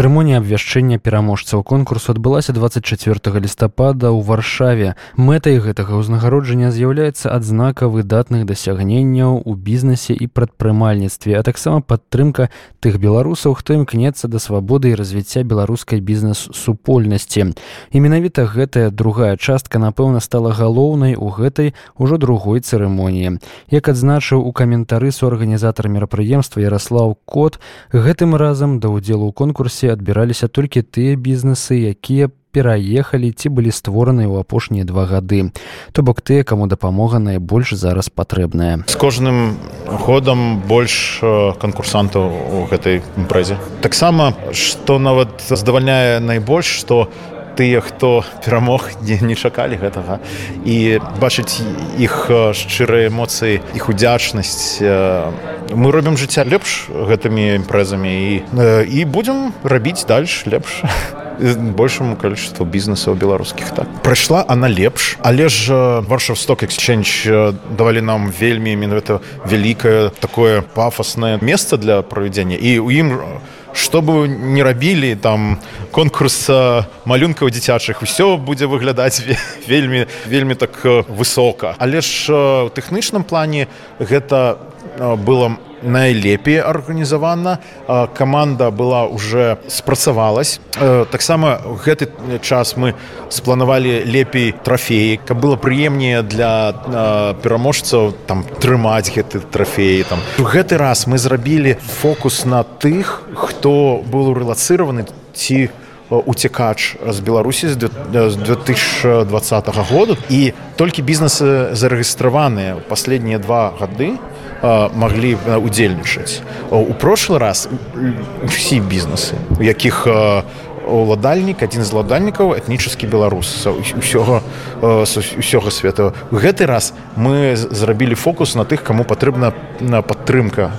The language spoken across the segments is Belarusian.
Цырымонія абвяшчэння пераможцаў конкурсу адбылася 24 лістапада ў варшаве. Мэтай гэтага ўзнагароджання з'яўляецца адзнака выдатных дасягненняў у бізнесе і прадпрымальніцтве, а таксама падтрымка тых беларусаў, хто імкнецца да свабоды і развіцця беларускай бізнес-супольнасці. І менавіта гэтая другая частка, напэўна, стала галоўнай у гэтай ужо другой цырымоніі. Як адзначыў у каментары суарганізатар мерапрыемства Ярослаў Кот, гэтым разам да ўдзелу ў конкурсе адбіраліся толькі тыя бізнесы якія пераехалі ці былі створаныя ў апошнія два гады. То бок тыя каму дапамога найбольш зараз патрэбная. З кожным годам больш канкурсантаў у гэтай імпрэзе. Таксама што нават здавальняе найбольш што тыя хто перамог не, не чакалі гэтага. І бачыць іх шчырыя эмоцыі іх удзячнасць мы робім жыцця лепш гэтымі імпрэзамі і і будзем рабіць дальш лепш большаму количеству бізнесаў беларускіх так. Прайшла она лепш але ж варшавсток exchange давалі нам вельмі менавіта вялікае такое пафоснае месца для правядзення. І у ім чтобы не рабілі там конкурс малюнкаў дзіцячых усё будзе выглядаць вельмі вельмі так высока але ж у тэхнічным плане гэта было найлепей арганізавана каманда была уже спрацавалась. Таксама гэты час мы спланавалі лепей трафеі каб было прыемнее для пераможцаў там трымаць гэты трафеі там. У гэты раз мы зрабілі фокус на тых хто был рэлацыраваны ці уцікач з беларусі з 2020 году. І толькі бізнесы зарэгістраваныя последнія два гады маглі удзельнічаць у прошлый раз усі бізнесы у якіх уладальнік адзін з ладальнікаў этнічаскі беларус усёга усёга свету гэты раз мы зрабілі фокус на тых каму патрэбна на падтрымка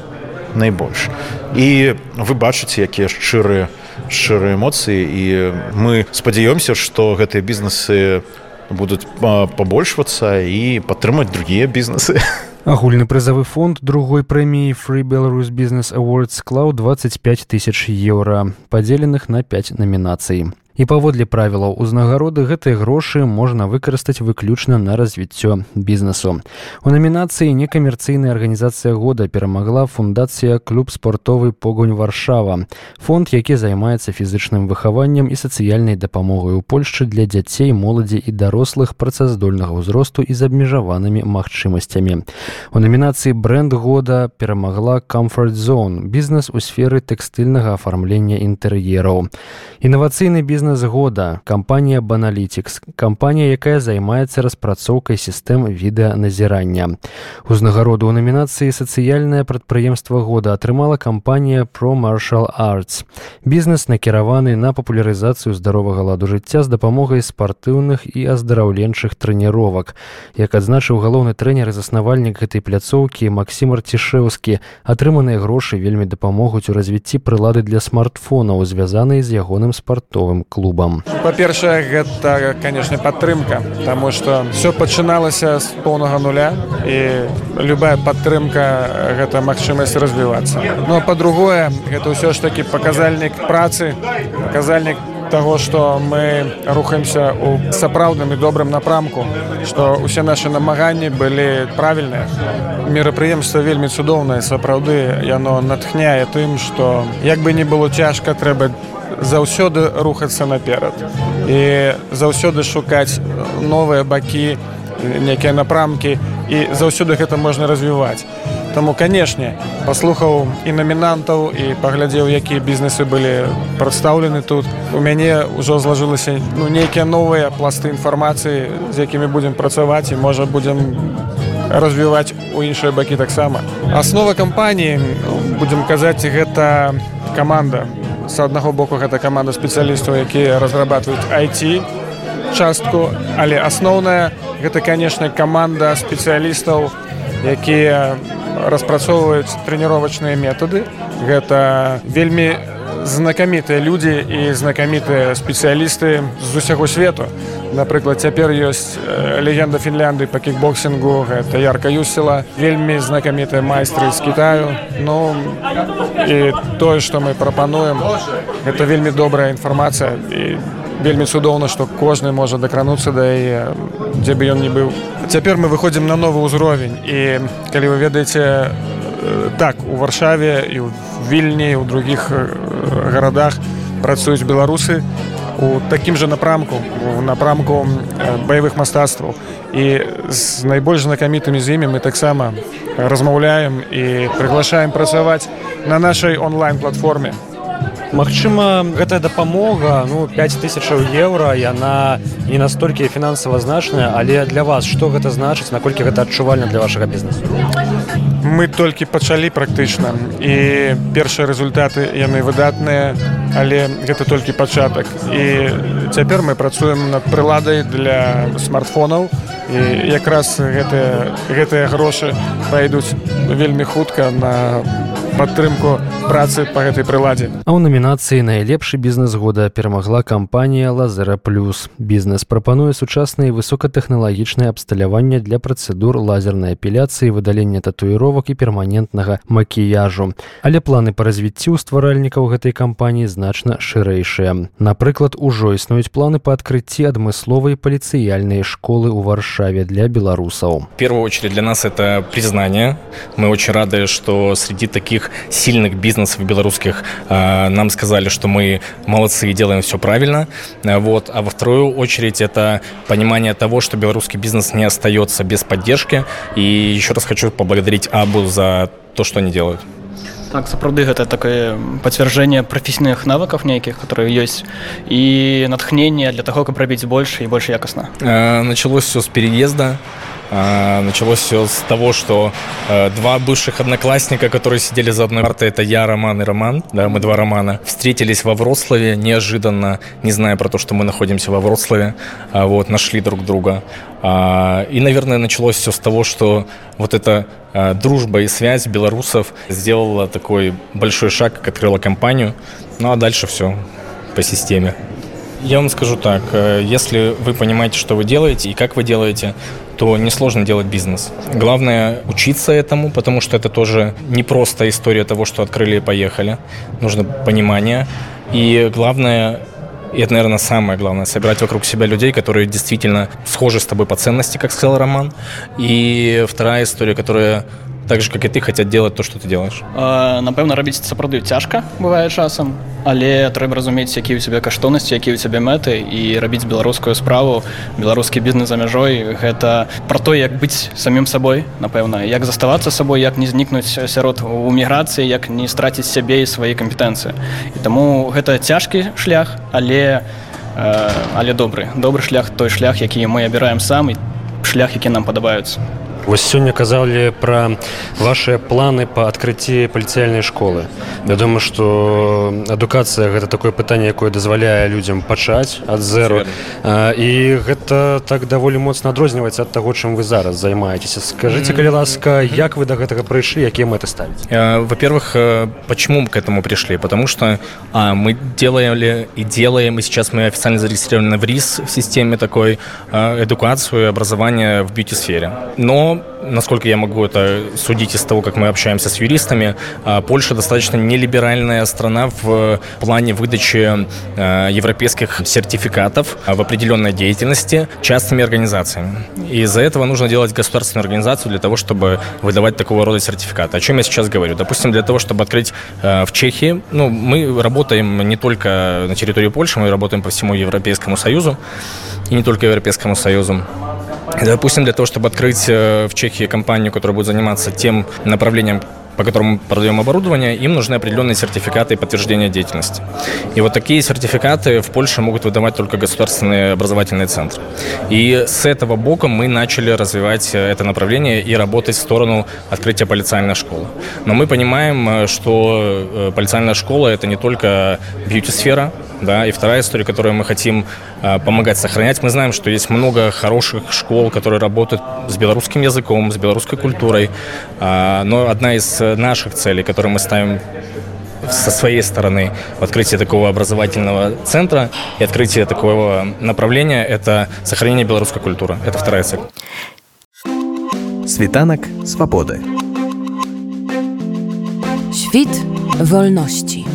найбольш і вы бачыце якія шчырыя шчырыя эмоцыі і мы спадзяёмся што гэтыя бізнесы будуць пабольшвацца і падтрымаць другія бізнесы агульны прызавы фонд другой прэміі free Belarus бизнес awards склаў 25 тысяч еўра падзеленых на 5 намінацый і паводле правілаў узнагароды гэтыя грошы можна выкарыстаць выключна на развіццё бізнесу. У намінацыі некамерцыйная арганізацыя года перамагла фундацыя клуб спортовы погонь варшава фонд які займаецца фізычным выхаваннем і сацыяльнай дапамогай у польшчы для дзяцей моладзі і дарослых працаздольнага ўзросту і з абмежаванымі магчымасцямі. У намінацыі бренд года перамагла zone бізнес у сферы тэкстыльнага афармлення інтэр'ераў інавацыйны бізнес года. Кампанія баналітикс кампанія якая займаецца распрацоўкай сістэм відэаназірання. Узнагароду ў намінацыі сацыяльнае прадпрыемства года атрымала кампанія про marshall arts. Бізнес накіраваны на папулярызацыю здаровага ладу жыцця з дапамогай спартыўных і аздараўленчых трэніровак. Як адзначыў галоўны трэнер і заснавальнік гэтай пляцоўкі максім арцішеўскі атрыманыя грошы вельмі дапамогуць у развіцці прылады для смартфонаў звязанай з ягоным спартовым клубам. Па-першае гэта канешне падтрымка таму што все пачыналася з поўнага нуля і любая падтрымка гэта магчымасць развівацца. Ну а па-другое гэта ўсё ж такі паказальнік працы паказальнік того что мы рухаемся у сапраўдным і добрым напрамку что усе наши намаганні былі правільныя мерапрыемства вельмі цудоўнае сапраўды яно натхняе тым что як бы не было цяжка трэба заўсёды рухацца наперад. І заўсёды шукаць новыя бакі некія напрамкі і заўсёды гэта можна развіваць Таму канешне паслухаў і намінантаў і паглядзеў якія бізнесы былі прадстаўлены тут у мяне ўжо злажылася ну нейкія новыя пласты інфармацыі з якімі будзем працаваць і можа будзем развіваць у іншыя бакі таксама. Аснова кампаніі будзем казаць гэта каманда. З аднаго боку гэта каманда спецыялістаў якія разрабатываюць IT частку але асноўная гэта канешне каманда спецыялістаў якія распрацоўваюць трэніровачныя метады. Гэта вельмі знакамітыя людзі і знакамітыя спецыялісты з усяго свету. Напрыклад цяпер ёсць легенда фінлянды по кікбоксингу гэта ярка юсела вельмі знакамітыя майстры з Китаю. Ну і тое что мы прапануем это вельмі добрая інфармацыя і вельмі цудоўна што кожны можа дакрануцца да яе дзе бы ён не быў. Цяпер мы выходзім на новы ўзровень. І калі вы ведаеце так у варшаве і ў вільні у других гарадах працуюць беларусы у такім жа напрамку у напрамку баявых мастацтваў. І з найбольш знакамітымі з імі мы таксама размаўляем і прыглашаем працаваць на нашай онлайн-платформе Магчыма гэтая дапамога ну 5000 еўра яна не настолькі фінансава значная але для вас што гэта значыць наколькі гэта адчувальна для вашага бізнесу? Мы толькі пачалі практычна і першыя результаты яны выдатныя але гэта толькі пачатак. І цяпер мы працуем над прыладай для смартфонаў і якраз гэтыя гэтыя грошы пайдуць вельмі хутка на падтрымку працы па гэтай прыладзе. А ў намінацыі найлепшы бізнес года перамагла кампанія лазера плюс бізнес прапануе сучасныя высокатэхналагічнае абсталяванне для працэдур лазернай апеляцыі выдалення татуіровак і перманентнага макіяжу. Але планы па развіцці ў стваральнікаў гэтай кампаніі значна шырэйшыя. Напрыклад ужо існуюць планы па адкрыцці адмысловай паліцыяльнай школы ў варшаве для беларусаў. Первую очередь для нас это признание. Мы очень рады что среди таких сильных бизнесов белорусских э, нам сказали, что мы молодцы и делаем все правильно. Э, вот. А во вторую очередь это понимание того, что белорусский бизнес не остается без поддержки. И еще раз хочу поблагодарить Абу за то, что они делают. Так, сапраўды гэта такое пацвярджэнне прафесійных навыкаў нейкіх которые ёсць і натхнение для того каб рабіць больш і больш якасна э, началось все с переезда Началось все с того, что э, два бывших одноклассника, которые сидели за одной партой, это я, Роман и Роман, да, мы два Романа, встретились во Вроцлаве неожиданно, не зная про то, что мы находимся во Вроцлаве, вот, нашли друг друга. И, наверное, началось все с того, что вот эта э, дружба и связь белорусов сделала такой большой шаг, как открыла компанию, ну а дальше все по системе. Я вам скажу так, э, если вы понимаете, что вы делаете и как вы делаете, то несложно делать бизнес. Главное учиться этому, потому что это тоже не просто история того, что открыли и поехали. Нужно понимание. И главное и это, наверное, самое главное, собирать вокруг себя людей, которые действительно схожи с тобой по ценности, как сказал Роман. И вторая история, которая так же как і ты хацяць делать то что ты делаешь. Напэўна рабіць сапраўды цяжка бывае часам але трэба разумець які у цябе каштоўнасці які у цябе мэты і рабіць беларускую справу беларускі бізнес за мяжой гэта про то як быць самім сабой напэўна як заставацца сабой як не знікнуць сярод у міграцыі як не страціць сябе і свае кампетэнцыі і таму гэта цяжкі шлях але але добры добры шлях той шлях які мы абіраем сам і шлях які нам падабаюцца Вось сёння казалі пра вашыя планы па адкрыцці паліцыяльнай школы. Вядома, што адукацыя гэта такое пытанне, якое дазваляе людзям пачаць ад зеру. І гэта так даволі моцна адрозніваецца ад таго, чым вы зараз займаецеся. Скажыце, калі ласка, як вы да гэтага прыйшлі, якія мэты ставіць? Во-первых, почему мы к этому пришли? Потому что а, мы делали и делаем, и сейчас мы официально зарегистрированы в РИС в системе такой эдукацию и образование в бьюти-сфере. Но насколько я могу это судить из того, как мы общаемся с юристами, а, Польша достаточно нелиберальная страна в плане выдачи а, европейских сертификатов в определенной деятельности частными организациями. И из-за этого нужно делать государственную организацию для того, чтобы выдавать такого рода сертификаты. О чем я сейчас говорю? Допустим, для того, чтобы открыть а, в Чехии, ну, мы работаем не только на территории Польши, мы работаем по всему Европейскому Союзу, и не только Европейскому Союзу. Допустим, для того, чтобы открыть э, в Чехии компанию, которая будет заниматься тем направлением, по которому продаем оборудование, им нужны определенные сертификаты и подтверждения деятельности. И вот такие сертификаты в Польше могут выдавать только государственные образовательные центры. И с этого бока мы начали развивать э, это направление и работать в сторону открытия полицейной школы. Но мы понимаем, э, что полицейная школа – это не только бьюти-сфера, да, и вторая история, которую мы хотим э, помогать сохранять, мы знаем, что есть много хороших школ, которые работают с белорусским языком, с белорусской культурой, э, но одна из наших целей, которую мы ставим со своей стороны в открытии такого образовательного центра и открытие такого направления – это сохранение белорусской культуры. Это вторая цель. Светанок Свободы. Світ вольності.